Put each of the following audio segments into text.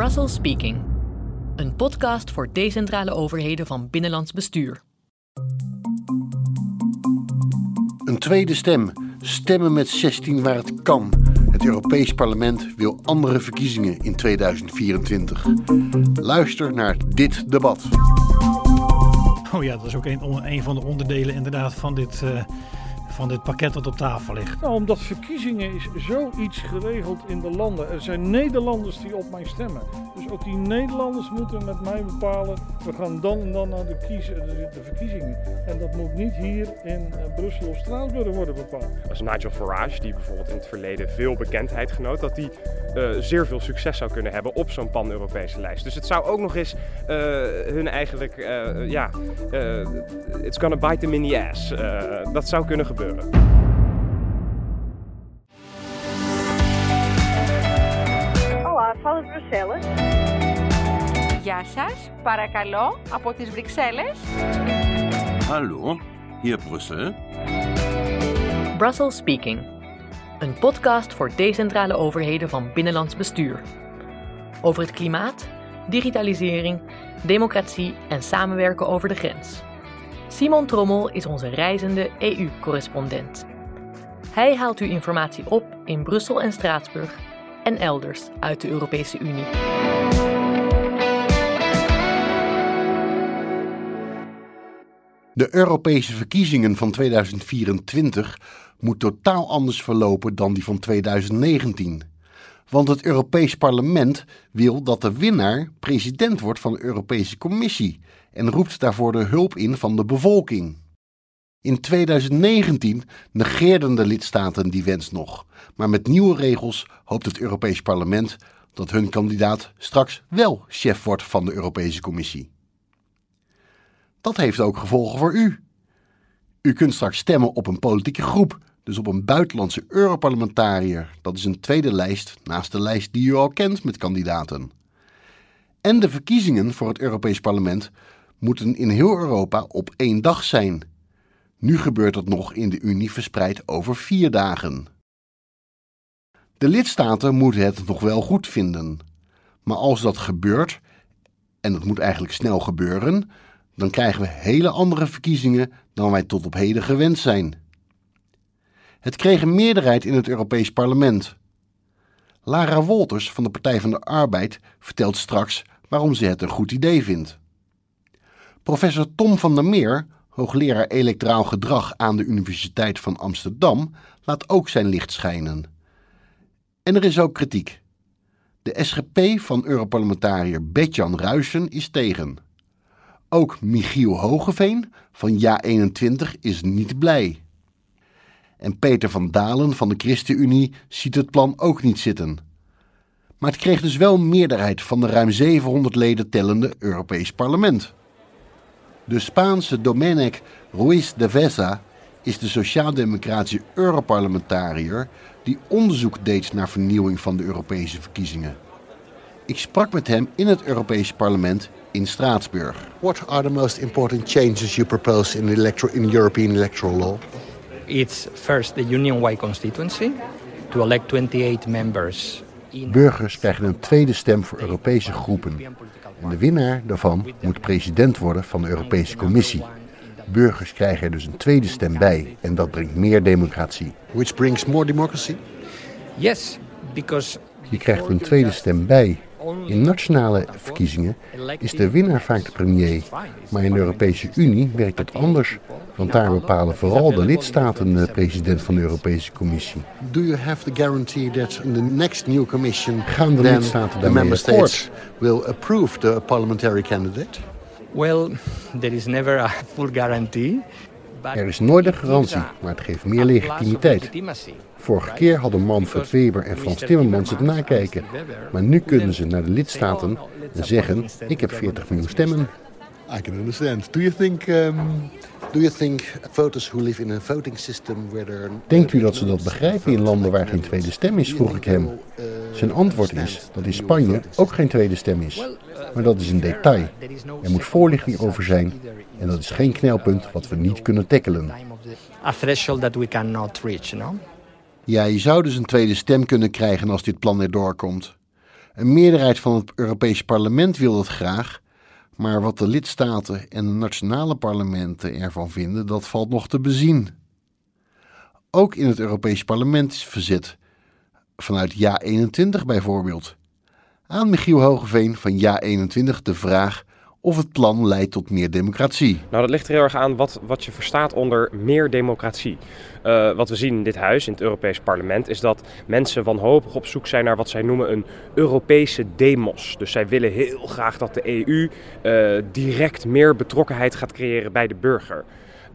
Brussels Speaking, een podcast voor decentrale overheden van binnenlands bestuur. Een tweede stem. Stemmen met 16 waar het kan. Het Europees Parlement wil andere verkiezingen in 2024. Luister naar dit debat. Oh ja, dat is ook een, een van de onderdelen inderdaad van dit, uh, van dit pakket dat op tafel ligt. Nou, omdat verkiezingen is zoiets geregeld in de landen. Er zijn Nederlanders die op mij stemmen. Dus ook die Nederlanders moeten met mij bepalen. We gaan dan en dan naar de, kiezen, de, de verkiezingen. En dat moet niet hier in uh, Brussel of Straatsburg worden bepaald. Als Nigel Farage, die bijvoorbeeld in het verleden veel bekendheid genoot, dat die uh, zeer veel succes zou kunnen hebben op zo'n pan-Europese lijst. Dus het zou ook nog eens hun eigenlijk, ja, it's gonna bite them in the ass. dat zou kunnen gebeuren. Olá, fala de Bruxelas. Γεια σας, παρακαλώ, από τις Βρυξέλλες. Hallo, hier Brussel. Brussels Speaking, een podcast voor decentrale overheden van binnenlands bestuur. Over het klimaat, digitalisering, democratie en samenwerken over de grens. Simon Trommel is onze reizende EU-correspondent. Hij haalt u informatie op in Brussel en Straatsburg en elders uit de Europese Unie. De Europese verkiezingen van 2024 moet totaal anders verlopen dan die van 2019. Want het Europees Parlement wil dat de winnaar president wordt van de Europese Commissie en roept daarvoor de hulp in van de bevolking. In 2019 negeerden de lidstaten die wens nog, maar met nieuwe regels hoopt het Europees Parlement dat hun kandidaat straks wel chef wordt van de Europese Commissie. Dat heeft ook gevolgen voor u. U kunt straks stemmen op een politieke groep, dus op een buitenlandse Europarlementariër. Dat is een tweede lijst naast de lijst die u al kent met kandidaten. En de verkiezingen voor het Europees Parlement moeten in heel Europa op één dag zijn. Nu gebeurt dat nog in de Unie verspreid over vier dagen. De lidstaten moeten het nog wel goed vinden. Maar als dat gebeurt, en dat moet eigenlijk snel gebeuren, dan krijgen we hele andere verkiezingen dan wij tot op heden gewend zijn. Het kreeg een meerderheid in het Europees Parlement. Lara Wolters van de Partij van de Arbeid vertelt straks waarom ze het een goed idee vindt. Professor Tom van der Meer, hoogleraar elektraal gedrag aan de Universiteit van Amsterdam, laat ook zijn licht schijnen. En er is ook kritiek. De SGP van Europarlementariër Betjan Ruisen is tegen. Ook Michiel Hogeveen van Ja21 is niet blij. En Peter van Dalen van de ChristenUnie ziet het plan ook niet zitten. Maar het kreeg dus wel meerderheid van de ruim 700 leden tellende Europees Parlement. De Spaanse Domènec Ruiz de Vesa is de sociaal-democratische Europarlementariër die onderzoek deed naar vernieuwing van de Europese verkiezingen. Ik sprak met hem in het Europese parlement in Straatsburg. What are the most important changes you propose in, electro in European electoral law? It's first the union-wide constituency to elect 28 members. Burgers krijgen een tweede stem voor Europese groepen. En de winnaar daarvan moet president worden van de Europese Commissie. Burgers krijgen er dus een tweede stem bij en dat brengt meer democratie. Which brings more democracy? Yes, because je krijgt een tweede stem bij. In nationale verkiezingen is de winnaar vaak de premier. Maar in de Europese Unie werkt dat anders. Want daar bepalen vooral de lidstaten de president van de Europese Commissie. Do you have the guarantee that in the next new commission gaan de lidstaten daarmee akkoord? will approve the parliamentary candidate? Well, there is never a full guarantee. Er is nooit een garantie, maar het geeft meer legitimiteit. Vorige keer hadden Manfred Weber en Frans Timmermans het nakijken. Maar nu kunnen ze naar de lidstaten en zeggen: Ik heb 40 miljoen stemmen. I can understand. Do you think um, do you think voters who live in a voting system where there Denkt u dat ze dat begrijpen in landen waar geen tweede stem is, vroeg ik hem. Zijn antwoord is dat in Spanje ook geen tweede stem is. Maar dat is een detail. Er moet voorlichting over zijn en dat is geen knelpunt wat we niet kunnen tackelen. A threshold that we cannot reach, no? Ja, je zou dus een tweede stem kunnen krijgen als dit plan erdoor komt. Een meerderheid van het Europees Parlement wil dat graag, maar wat de lidstaten en de nationale parlementen ervan vinden, dat valt nog te bezien. Ook in het Europees Parlement is verzet, vanuit Ja21 bijvoorbeeld. Aan Michiel Hogeveen van Ja21 de vraag of het plan leidt tot meer democratie. Nou, dat ligt er heel erg aan wat, wat je verstaat onder meer democratie. Uh, wat we zien in dit huis, in het Europees Parlement, is dat mensen wanhopig op zoek zijn naar wat zij noemen een Europese demos. Dus zij willen heel graag dat de EU uh, eh, direct meer betrokkenheid gaat creëren bij de burger.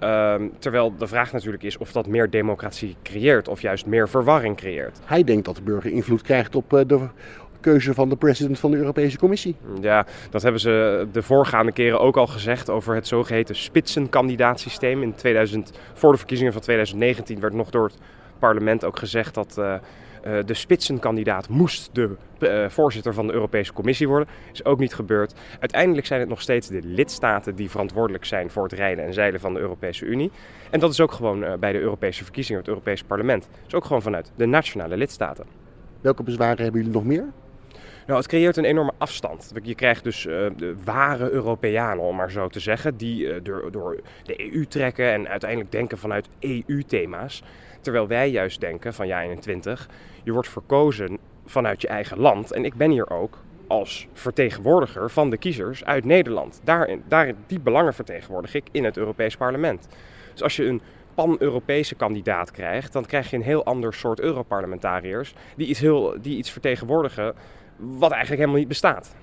Uh, terwijl de vraag natuurlijk is of dat meer democratie creëert of juist meer verwarring creëert. Hij denkt dat de burger invloed krijgt op uh, de keuze van de president van de Europese Commissie. Ja, dat hebben ze de voorgaande keren ook al gezegd over het zogeheten spitsenkandidaatsysteem. In 2000, voor de verkiezingen van 2019 werd nog door het parlement ook gezegd dat uh, uh, de spitsenkandidaat moest de uh, voorzitter van de Europese Commissie worden. Is ook niet gebeurd. Uiteindelijk zijn het nog steeds de lidstaten die verantwoordelijk zijn voor het rijden en zeilen van de Europese Unie. En dat is ook gewoon bij de Europese verkiezingen, het Europese parlement. Is ook gewoon vanuit de nationale lidstaten. Welke bezwaren hebben jullie nog meer? Nou, het creëert een enorme afstand. Je krijgt dus uh, de ware Europeanen, om maar zo te zeggen, die uh, door, door, de EU trekken en uiteindelijk denken vanuit EU-thema's. Terwijl wij juist denken van ja 21, je wordt verkozen vanuit je eigen land. En ik ben hier ook als vertegenwoordiger van de kiezers uit Nederland. Daarin, daar, die belangen vertegenwoordig ik in het Europees Parlement. Dus als je een pan-Europese kandidaat krijgt, dan krijg je een heel ander soort Europarlementariërs die iets, heel, die iets vertegenwoordigen wat eigenlijk helemaal niet bestaat.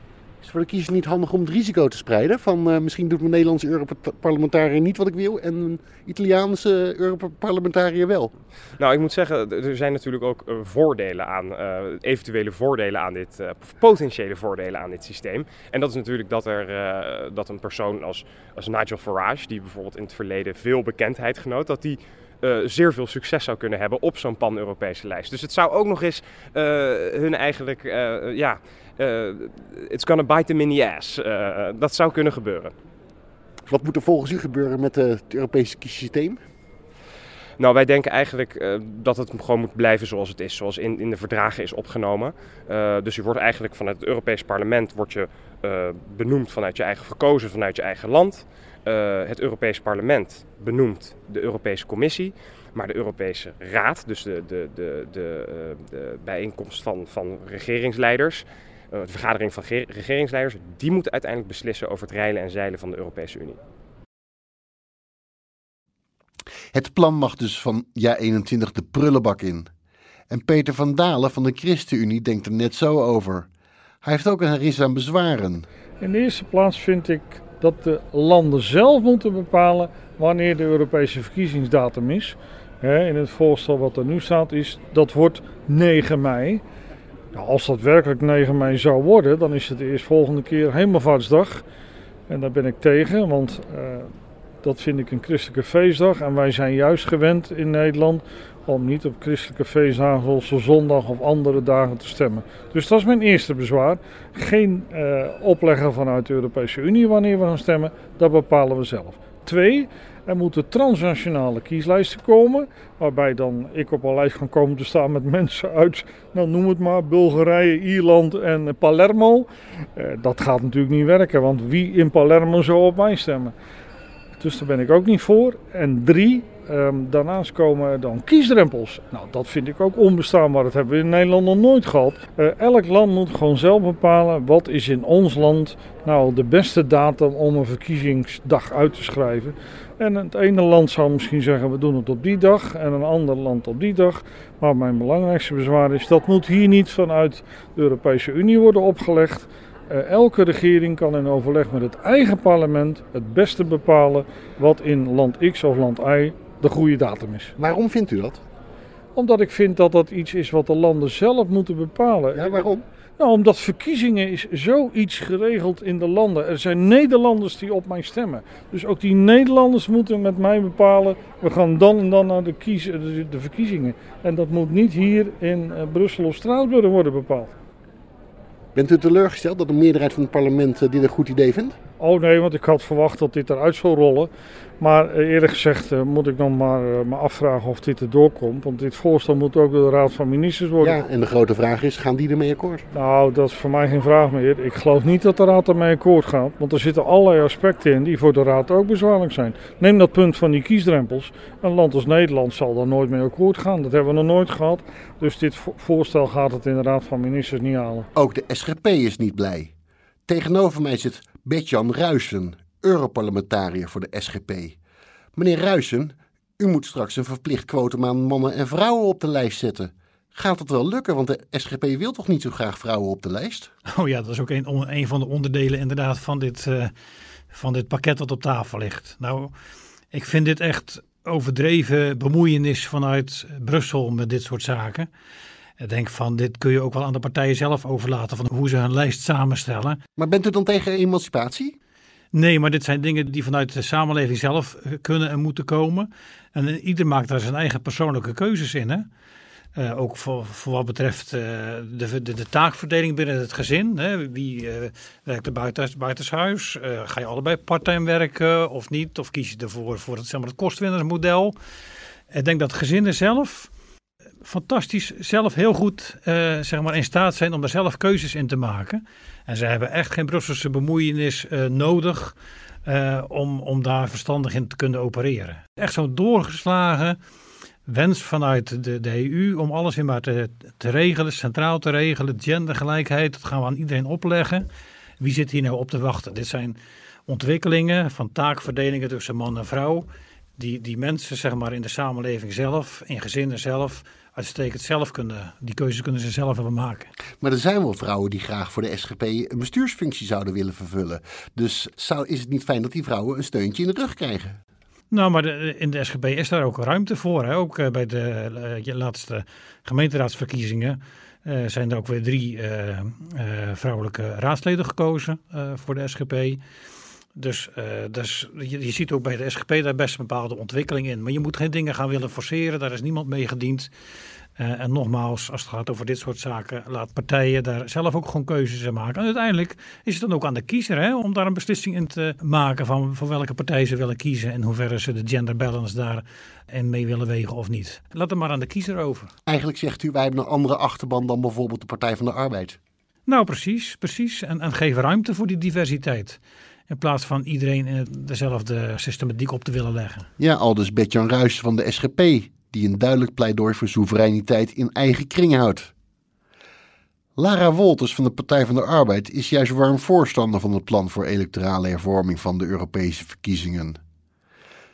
Is het voor de kiezer niet handig om het risico te spreiden? Van uh, misschien doet mijn Nederlandse Europarlementariër niet wat ik wil en een Italiaanse Europarlementariër wel. Nou, ik moet zeggen, er zijn natuurlijk ook uh, voordelen aan, uh, eventuele voordelen aan dit, potentiële voordelen aan dit systeem. En dat is natuurlijk dat, er, dat een persoon als, als Nigel Farage, die bijvoorbeeld in het verleden veel bekendheid genoot, dat die uh, zeer veel succes zou kunnen hebben op zo'n pan-Europese lijst. Dus het zou ook nog eens uh, hun eigenlijk, uh, ja, it's gonna bite them in the ass. dat zou kunnen gebeuren. Wat moet er volgens u gebeuren met het Europese kiesysteem? Nou, wij denken eigenlijk uh, dat het gewoon moet blijven zoals het is, zoals in, in de verdragen is opgenomen. Uh, dus je wordt eigenlijk vanuit het Europees Parlement wordt je, uh, benoemd vanuit je eigen, verkozen vanuit je eigen land. Het Europees Parlement benoemt de Europese Commissie. Maar de Europese Raad, dus de, de, de, de, de bijeenkomst van, regeringsleiders, de vergadering van regeringsleiders, die moeten uiteindelijk beslissen over het reilen en zeilen van de Europese Unie. Het plan mag dus van ja 21 de prullenbak in. En Peter van Dalen van de ChristenUnie denkt er net zo over. Hij heeft ook een ris aan bezwaren. In de eerste plaats vind ik dat de landen zelf moeten bepalen wanneer de Europese verkiezingsdatum is. in het voorstel wat er nu staat is dat wordt 9 mei. Nou, als dat werkelijk 9 mei zou worden, dan is het de volgende keer Hemelvaartsdag. En daar ben ik tegen, want uh, dat vind ik een christelijke feestdag. En wij zijn juist gewend in Nederland om niet op christelijke feestdagen zoals zondag of andere dagen te stemmen. Dus dat is mijn eerste bezwaar. Geen uh, opleggen vanuit de Europese Unie wanneer we gaan stemmen, dat bepalen we zelf. Twee, er moeten transnationale kieslijsten komen, waarbij dan ik op een lijst kan komen te staan met mensen uit, nou noem het maar, Bulgarije, Ierland en Palermo. Uh, dat gaat natuurlijk niet werken, want wie in Palermo zou op mij stemmen? Dus daar ben ik ook niet voor. En drie, um, daarnaast komen dan kiesdrempels. Nou, dat vind ik ook onbestaanbaar. Dat hebben we in Nederland nog nooit gehad. Uh, elk land moet gewoon zelf bepalen wat is in ons land nou de beste datum om een verkiezingsdag uit te schrijven. En het ene land zou misschien zeggen we doen het op die dag en een ander land op die dag. Maar mijn belangrijkste bezwaar is dat moet hier niet vanuit de Europese Unie worden opgelegd. Uh, elke regering kan in overleg met het eigen parlement het beste bepalen wat in land X of land Y de goede datum is. Waarom vindt u dat? Omdat ik vind dat dat iets is wat de landen zelf moeten bepalen. Ja, waarom? Nou, omdat verkiezingen is zoiets geregeld in de landen. Er zijn Nederlanders die op mij stemmen. Dus ook die Nederlanders moeten met mij bepalen. We gaan dan en dan naar de, kies, de, de verkiezingen. En dat moet niet hier in uh, Brussel of Straatsburg worden bepaald. Bent u teleurgesteld dat de meerderheid van het parlement dit een goed idee vindt? Oh nee, want ik had verwacht dat dit eruit zou rollen. Maar eh, eerlijk gezegd eh, moet ik nog maar uh, me afvragen of dit erdoor komt. Want dit voorstel moet ook door de Raad van Ministers worden. Ja, en de grote vraag is, gaan die ermee akkoord? Nou, dat is voor mij geen vraag meer. Ik geloof niet dat de Raad ermee akkoord gaat. Want er zitten allerlei aspecten in die voor de Raad ook bezwaarlijk zijn. Neem dat punt van die kiesdrempels. Een land als Nederland zal daar nooit mee akkoord gaan. Dat hebben we nog nooit gehad. Dus dit voorstel gaat het in de Raad van Ministers niet halen. Ook de SGP is niet blij. Tegenover mij zit Bertjan Ruisen, Europarlementariër voor de SGP. Meneer Ruisen, u moet straks een verplicht kwotum aan mannen en vrouwen op de lijst zetten. Gaat dat wel lukken? Want de SGP wil toch niet zo graag vrouwen op de lijst? Oh ja, dat is ook een, van de onderdelen inderdaad van dit, uh, van dit pakket dat op tafel ligt. Nou, ik vind dit echt overdreven bemoeienis vanuit Brussel met dit soort zaken. Ik denk van, dit kun je ook wel aan de partijen zelf overlaten, van hoe ze hun lijst samenstellen. Maar bent u dan tegen emancipatie? Nee, maar dit zijn dingen die vanuit de samenleving zelf eh, kunnen en moeten komen. En eh, ieder maakt daar zijn eigen persoonlijke keuzes in. Hè? Uh, ook voor, voor, wat betreft uh, de, de, de, taakverdeling binnen het gezin. Hè? Wie uh, werkt er buiten, buitenshuis? ga je allebei parttime werken of niet? Of kies je ervoor voor het, zeg maar, het kostwinnersmodel? Ik denk dat gezinnen zelf fantastisch zelf heel goed zeg maar in staat zijn om er zelf keuzes in te maken. En ze hebben echt geen Brusselse bemoeienis uh, nodig uh, om, om daar verstandig in te kunnen opereren. Echt zo'n doorgeslagen wens vanuit de, de EU om alles in maar te, te regelen, centraal te regelen. Gendergelijkheid, dat gaan we aan iedereen opleggen. Wie zit hier nou op te wachten? Dit zijn ontwikkelingen van taakverdelingen tussen man en vrouw. Die, die mensen zeg maar, in de samenleving zelf, in gezinnen zelf, uitstekend zelf kunnen, die keuzes kunnen ze zelf hebben maken. Maar er zijn wel vrouwen die graag voor de SGP een bestuursfunctie zouden willen vervullen. Dus zou, is het niet fijn dat die vrouwen een steuntje in de rug krijgen? Nou, maar de, in de SGP is daar ook ruimte voor. Hè? Ook uh, bij de uh, laatste gemeenteraadsverkiezingen uh, zijn er ook weer drie vrouwelijke raadsleden gekozen voor de SGP. Dus, dus je, je, ziet ook bij de SGP daar best een bepaalde ontwikkeling in. Maar je moet geen dingen gaan willen forceren, daar is niemand mee gediend. Uh, en nogmaals, als het gaat over dit soort zaken, laat partijen daar zelf ook gewoon keuzes in maken. En uiteindelijk is het dan ook aan de kiezer hè, om daar een beslissing in te maken van voor welke partij ze willen kiezen en hoeverre ze de gender balance daar en mee willen wegen of niet. Laat het maar aan de kiezer over. Eigenlijk zegt u, wij hebben een andere achterban dan bijvoorbeeld de Partij van de Arbeid. Nou, precies, precies. En, en geef ruimte voor die diversiteit. In plaats van iedereen in dezelfde systematiek op te willen leggen. Ja, al dus Bertjan Ruijs van de SGP, die een duidelijk pleidooi voor soevereiniteit in eigen kring houdt. Lara Wolters van de Partij van de Arbeid is juist warm voorstander van het plan voor electorale hervorming van de Europese verkiezingen.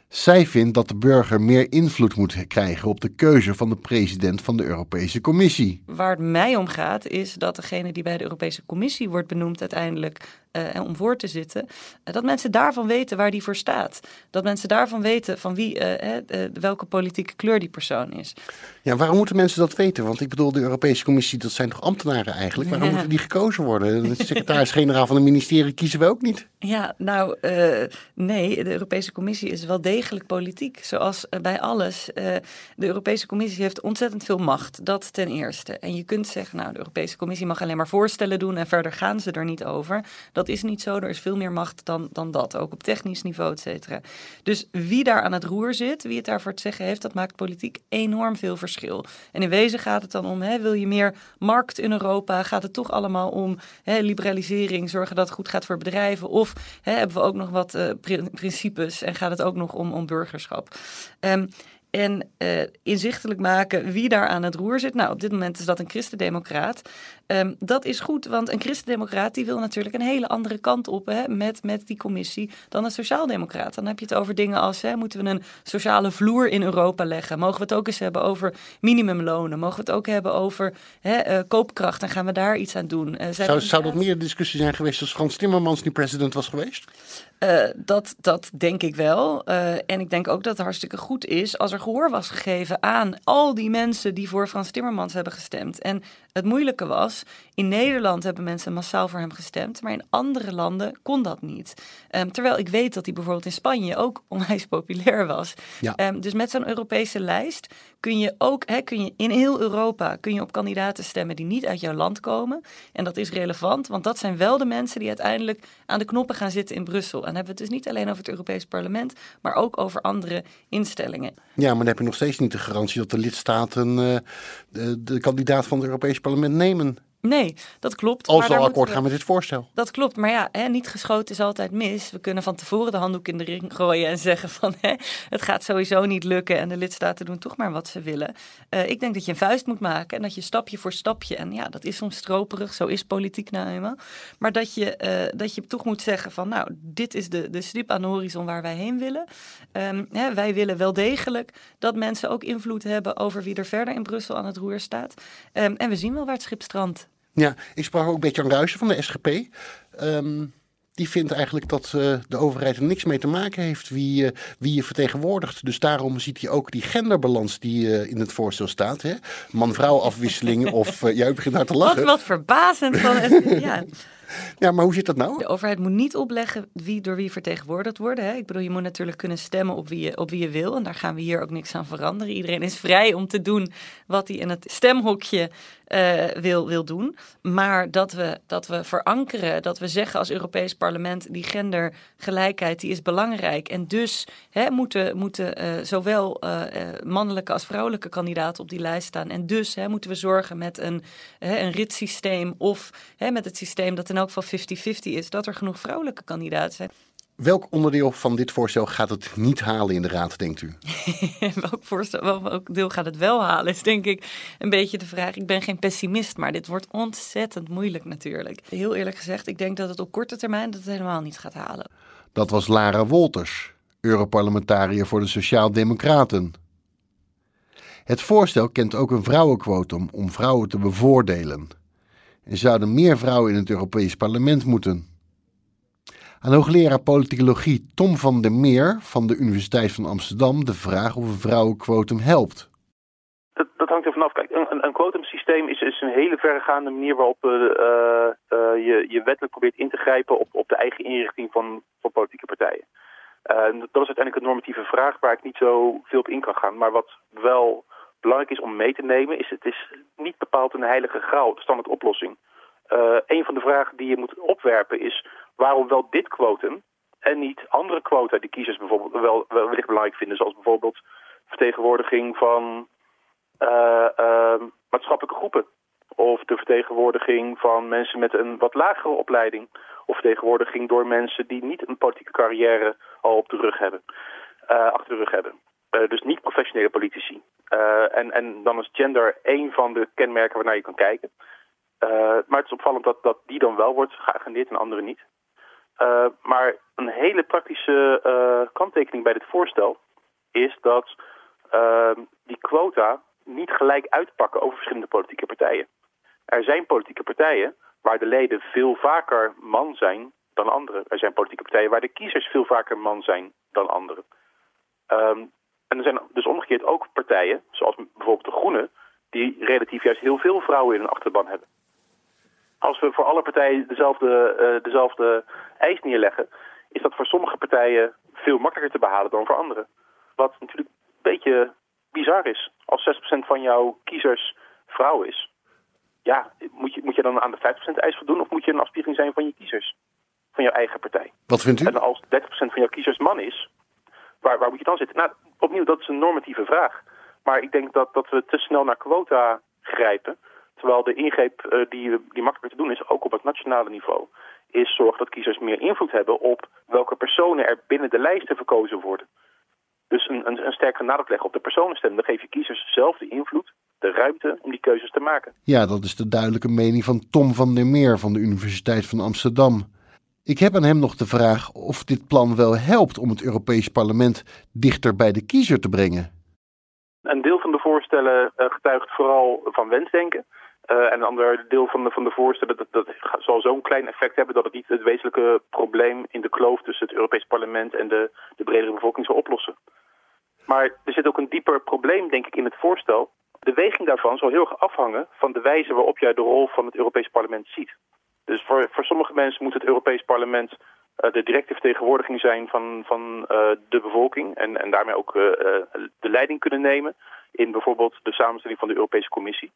Zij vindt dat de burger meer invloed moet krijgen op de keuze van de president van de Europese Commissie. Waar het mij om gaat is dat degene die bij de Europese Commissie wordt benoemd uiteindelijk uh, om voor te zitten, uh, dat mensen daarvan weten waar die voor staat. Dat mensen daarvan weten van wie, uh, welke politieke kleur die persoon is. Ja, waarom moeten mensen dat weten? Want ik bedoel, de Europese Commissie, dat zijn toch ambtenaren eigenlijk? Waarom ja. moeten die gekozen worden? De secretaris-generaal van het ministerie kiezen we ook niet. Ja, nou nee, de Europese Commissie is wel degelijk politiek. Zoals bij alles. de Europese Commissie heeft ontzettend veel macht. Dat ten eerste. En je kunt zeggen, nou, de Europese Commissie mag alleen maar voorstellen doen en verder gaan ze er niet over. Dat is niet zo. Er is veel meer macht dan, dan dat. Ook op technisch niveau, et cetera. Dus wie daar aan het roer zit, wie het daarvoor te zeggen heeft, dat maakt politiek enorm veel verschil. En in wezen gaat het dan om, hè, wil je meer markt in Europa? Gaat het toch allemaal om hè, liberalisering, zorgen dat het goed gaat voor bedrijven? Of hè, hebben we ook nog wat uh, principes en gaat het ook nog om, om burgerschap? Um, en uh, inzichtelijk maken wie daar aan het roer zit. Nou, op dit moment is dat een christendemocraat. Um, dat is goed, want een christendemocraat die wil natuurlijk een hele andere kant op hè, met, met die commissie dan een sociaaldemocraat. Dan heb je het over dingen als, hè, moeten we een sociale vloer in Europa leggen? Mogen we het ook eens hebben over minimumlonen? Mogen we het ook hebben over hè, uh, koopkracht? En gaan we daar iets aan doen? Uh, zou, zou dat meer discussie zijn geweest als Frans Timmermans nu president was geweest? Uh, dat, dat denk ik wel. Uh, en ik denk ook dat het hartstikke goed is als er gehoor was gegeven aan al die mensen die voor Frans Timmermans hebben gestemd. En het moeilijke was was. In Nederland hebben mensen massaal voor hem gestemd, maar in andere landen kon dat niet. Ehm, terwijl ik weet dat hij bijvoorbeeld in Spanje ook onwijs populair was. Ja. Ehm, dus met zo'n Europese lijst kun je ook, kun je in heel Europa kun je op kandidaten stemmen die niet uit jouw land komen. En dat is relevant, want dat zijn wel de mensen die uiteindelijk aan de knoppen gaan zitten in Brussel. En dan hebben we het dus niet alleen over het Europees Parlement, maar ook over andere instellingen. Ja, maar dan heb je nog steeds niet de garantie dat de lidstaten eh, de, de kandidaat van het Europees Parlement nemen. Nee, dat klopt. Als daar al akkoord we- gaan met dit voorstel. Dat klopt, maar ja, hè, niet geschoten is altijd mis. We kunnen van tevoren de handdoek in de ring gooien en zeggen van hè, het gaat sowieso niet lukken en de lidstaten doen toch maar wat ze willen. Eh, ik denk dat je een vuist moet maken en dat je stapje voor stapje, en ja, dat is soms stroperig, zo is politiek nou eenmaal, maar dat je, eh, dat je toch moet zeggen van nou, dit is de, de stip aan de horizon waar wij heen willen. Ehm, hè, wij willen wel degelijk dat mensen ook invloed hebben over wie er verder in Brussel aan het roer staat. Ehm, en we zien wel waar het schip strandt. Ja, ik sprak ook een beetje aan Ruijsen van de SGP. Ehm, die vindt eigenlijk dat eh, de overheid er niks mee te maken heeft wie, eh, wie je vertegenwoordigt. Dus daarom ziet hij ook die genderbalans die eh, in het voorstel staat. hè. Man-vrouw afwisseling of... jij begint nou te Wat, lachen. wat verbazend van het, ja. Ja, maar hoe zit dat nou? De overheid moet niet opleggen wie door wie vertegenwoordigd worden. Hè. Ik bedoel, je moet natuurlijk kunnen stemmen op wie, je, op wie je wil. En daar gaan we hier ook niks aan veranderen. Iedereen is vrij om te doen wat hij in het stemhokje eh, wil, wil doen. Maar dat we, dat we verankeren, dat we zeggen als Europees parlement... die gendergelijkheid die is belangrijk. En dus hè, moeten, moeten eh, zowel eh, mannelijke als vrouwelijke kandidaten op die lijst staan. En dus hè, moeten we zorgen met een, hè, een ritssysteem... of hè, met het systeem dat in elk geval 50-50 is... dat er genoeg vrouwelijke kandidaten zijn. Welk onderdeel van dit voorstel gaat het niet halen in de raad, denkt u? welk, voorstel, welk deel gaat het wel halen, is denk ik een beetje de vraag. Ik ben geen pessimist, maar dit wordt ontzettend moeilijk natuurlijk. Heel eerlijk gezegd, ik denk dat het op korte termijn dat het helemaal niet gaat halen. Dat was Lara Wolters, Europarlementariër voor de Sociaal-Democraten. Het voorstel kent ook een vrouwenquotum om vrouwen te bevoordelen. Er zouden meer vrouwen in het Europees Parlement moeten. Aan hoogleraar politicologie Tom van der Meer van de Universiteit van Amsterdam de vraag of een vrouwenquotum helpt. Dat, dat hangt er vanaf. Kijk, een, een, quotumsysteem is, is een hele verregaande manier waarop eh, eh, eh, je, je wettelijk probeert in te grijpen op, op de eigen inrichting van, van politieke partijen. Dat is uiteindelijk een normatieve vraag waar ik niet zo veel op in kan gaan. Maar wat wel belangrijk is om mee te nemen, is het is niet bepaald een heilige graal, de standaard oplossing. Eh, een van de vragen die je moet opwerpen is waarom wel dit quotum en niet andere quota die kiezers bijvoorbeeld wel, wel wellicht belangrijk vinden, zoals bijvoorbeeld vertegenwoordiging van eh, eh, maatschappelijke groepen. Of de vertegenwoordiging van mensen met een wat lagere opleiding. Of vertegenwoordiging door mensen die niet een politieke carrière al op de rug hebben. eh, achter de rug hebben. Eh, dus niet professionele politici. Eh, en, en dan is gender één van de kenmerken waarnaar je kan kijken. Eh, maar het is opvallend dat, dat die dan wel wordt geagendeerd en andere niet. Maar een hele praktische kanttekening bij dit voorstel is dat die quota niet gelijk uitpakken over verschillende politieke partijen. Er zijn politieke partijen waar de leden veel vaker man zijn dan anderen. Er zijn politieke partijen waar de kiezers veel vaker man zijn dan anderen. Um, en er zijn dus omgekeerd ook partijen, zoals bijvoorbeeld de Groenen, die relatief juist heel veel vrouwen in hun achterban hebben. Als we voor alle partijen dezelfde, uh, dezelfde eis neerleggen, is dat voor sommige partijen veel makkelijker te behalen dan voor anderen. Wat natuurlijk een beetje bizar is. Als 6% van jouw kiezers vrouw is, ja, moet je, moet je dan aan de 50% eis voldoen of moet je een afspiegeling zijn van je kiezers? Van jouw eigen partij. Wat vindt u? En als 30% van jouw kiezers man is, waar, moet je dan zitten? Nou, opnieuw, dat is een normatieve vraag. Maar ik denk dat, dat we te snel naar quota grijpen. Terwijl de ingreep uh, die, die makkelijker te doen is, ook op het nationale niveau, is zorgen dat kiezers meer invloed hebben op welke personen er binnen de lijsten verkozen worden. Dus een, een, een nadruk leggen op de personenstem. Dan geef je kiezers zelf de invloed, de ruimte om die keuzes te maken. Ja, dat is de duidelijke mening van Tom van der Meer van de Universiteit van Amsterdam. Ik heb aan hem nog de vraag of dit plan wel helpt om het Europees Parlement dichter bij de kiezer te brengen. Een deel van de voorstellen uh, getuigt vooral van wensdenken. Uh, en een ander deel van de, van de voorstellen dat, dat zal zo'n klein effect hebben dat het niet het wezenlijke probleem in de kloof tussen het Europees Parlement en de, de bredere bevolking zal oplossen. Maar er zit ook een dieper probleem, denk ik, in het voorstel. De weging daarvan zal heel erg afhangen van de wijze waarop jij de rol van het Europees Parlement ziet. Dus voor, voor sommige mensen moet het Europees Parlement uh, de directe vertegenwoordiging zijn van, van uh, de bevolking en, en daarmee ook uh, de leiding kunnen nemen in bijvoorbeeld de samenstelling van de Europese Commissie.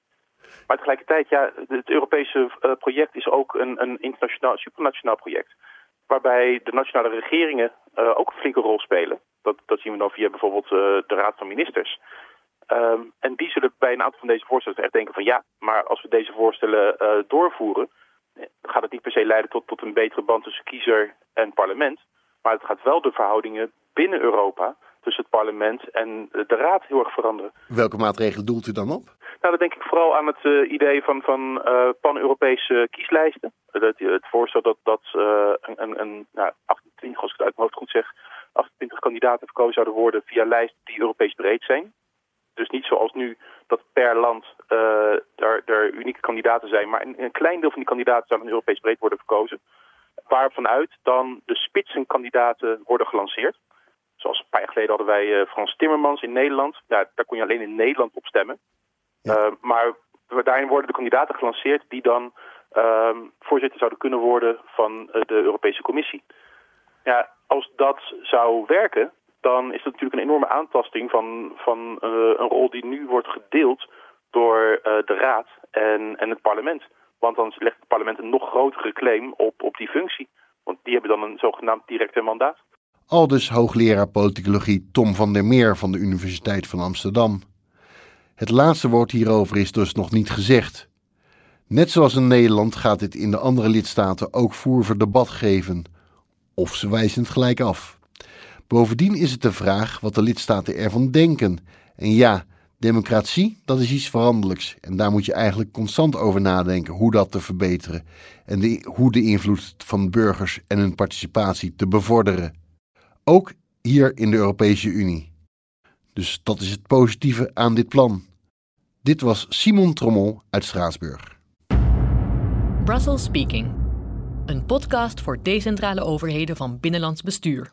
Maar tegelijkertijd, ja, het Europese project is ook een, een internationaal, supranationaal project. Waarbij de nationale regeringen ook een flinke rol spelen. Dat, dat zien we dan via bijvoorbeeld de Raad van Ministers. Um, en die zullen bij een aantal van deze voorstellen echt denken van ja, maar als we deze voorstellen doorvoeren, gaat het niet per se leiden tot, tot een betere band tussen kiezer en parlement. Maar het gaat wel de verhoudingen binnen Europa tussen het parlement en de raad heel erg veranderen. Welke maatregelen doelt u dan op? Nou, dan denk ik vooral aan het uh, idee van, van uh, pan-Europese kieslijsten. Het, het voorstel dat, dat uh, een, een nou, 28, als ik het uit mijn hoofd goed zeg, 28 kandidaten verkozen zouden worden via lijsten die Europees breed zijn. Dus niet zoals nu dat per land er, er, unieke kandidaten zijn, maar een, een, klein deel van die kandidaten zou dan Europees breed worden verkozen. Waarvanuit dan de spitsenkandidaten worden gelanceerd. Zoals een paar jaar geleden hadden wij uh, Frans Timmermans in Nederland. Ja, daar kon je alleen in Nederland op stemmen. Ja. Uh, maar daarin worden de kandidaten gelanceerd die dan uh, voorzitter zouden kunnen worden van de Europese Commissie. Ja, als dat zou werken, dan is dat natuurlijk een enorme aantasting van, van uh, een rol die nu wordt gedeeld door uh, de Raad en, en het parlement. Want dan legt het parlement een nog grotere claim op, op die functie. Want die hebben dan een zogenaamd directe mandaat. Aldus hoogleraar politicologie Tom van der Meer van de Universiteit van Amsterdam. Het laatste woord hierover is dus nog niet gezegd. Net zoals in Nederland gaat dit in de andere lidstaten ook voer voor debat geven. Of ze wijzen het gelijk af. Bovendien is het de vraag wat de lidstaten ervan denken. En ja, democratie, dat is iets veranderlijks. En daar moet je eigenlijk constant over nadenken hoe dat te verbeteren. En hoe de invloed van burgers en hun participatie te bevorderen. Ook hier in de Europese Unie. Dus dat is het positieve aan dit plan. Dit was Simon Trommel uit Straatsburg. Brussels Speaking. Een podcast voor decentrale overheden van binnenlands bestuur.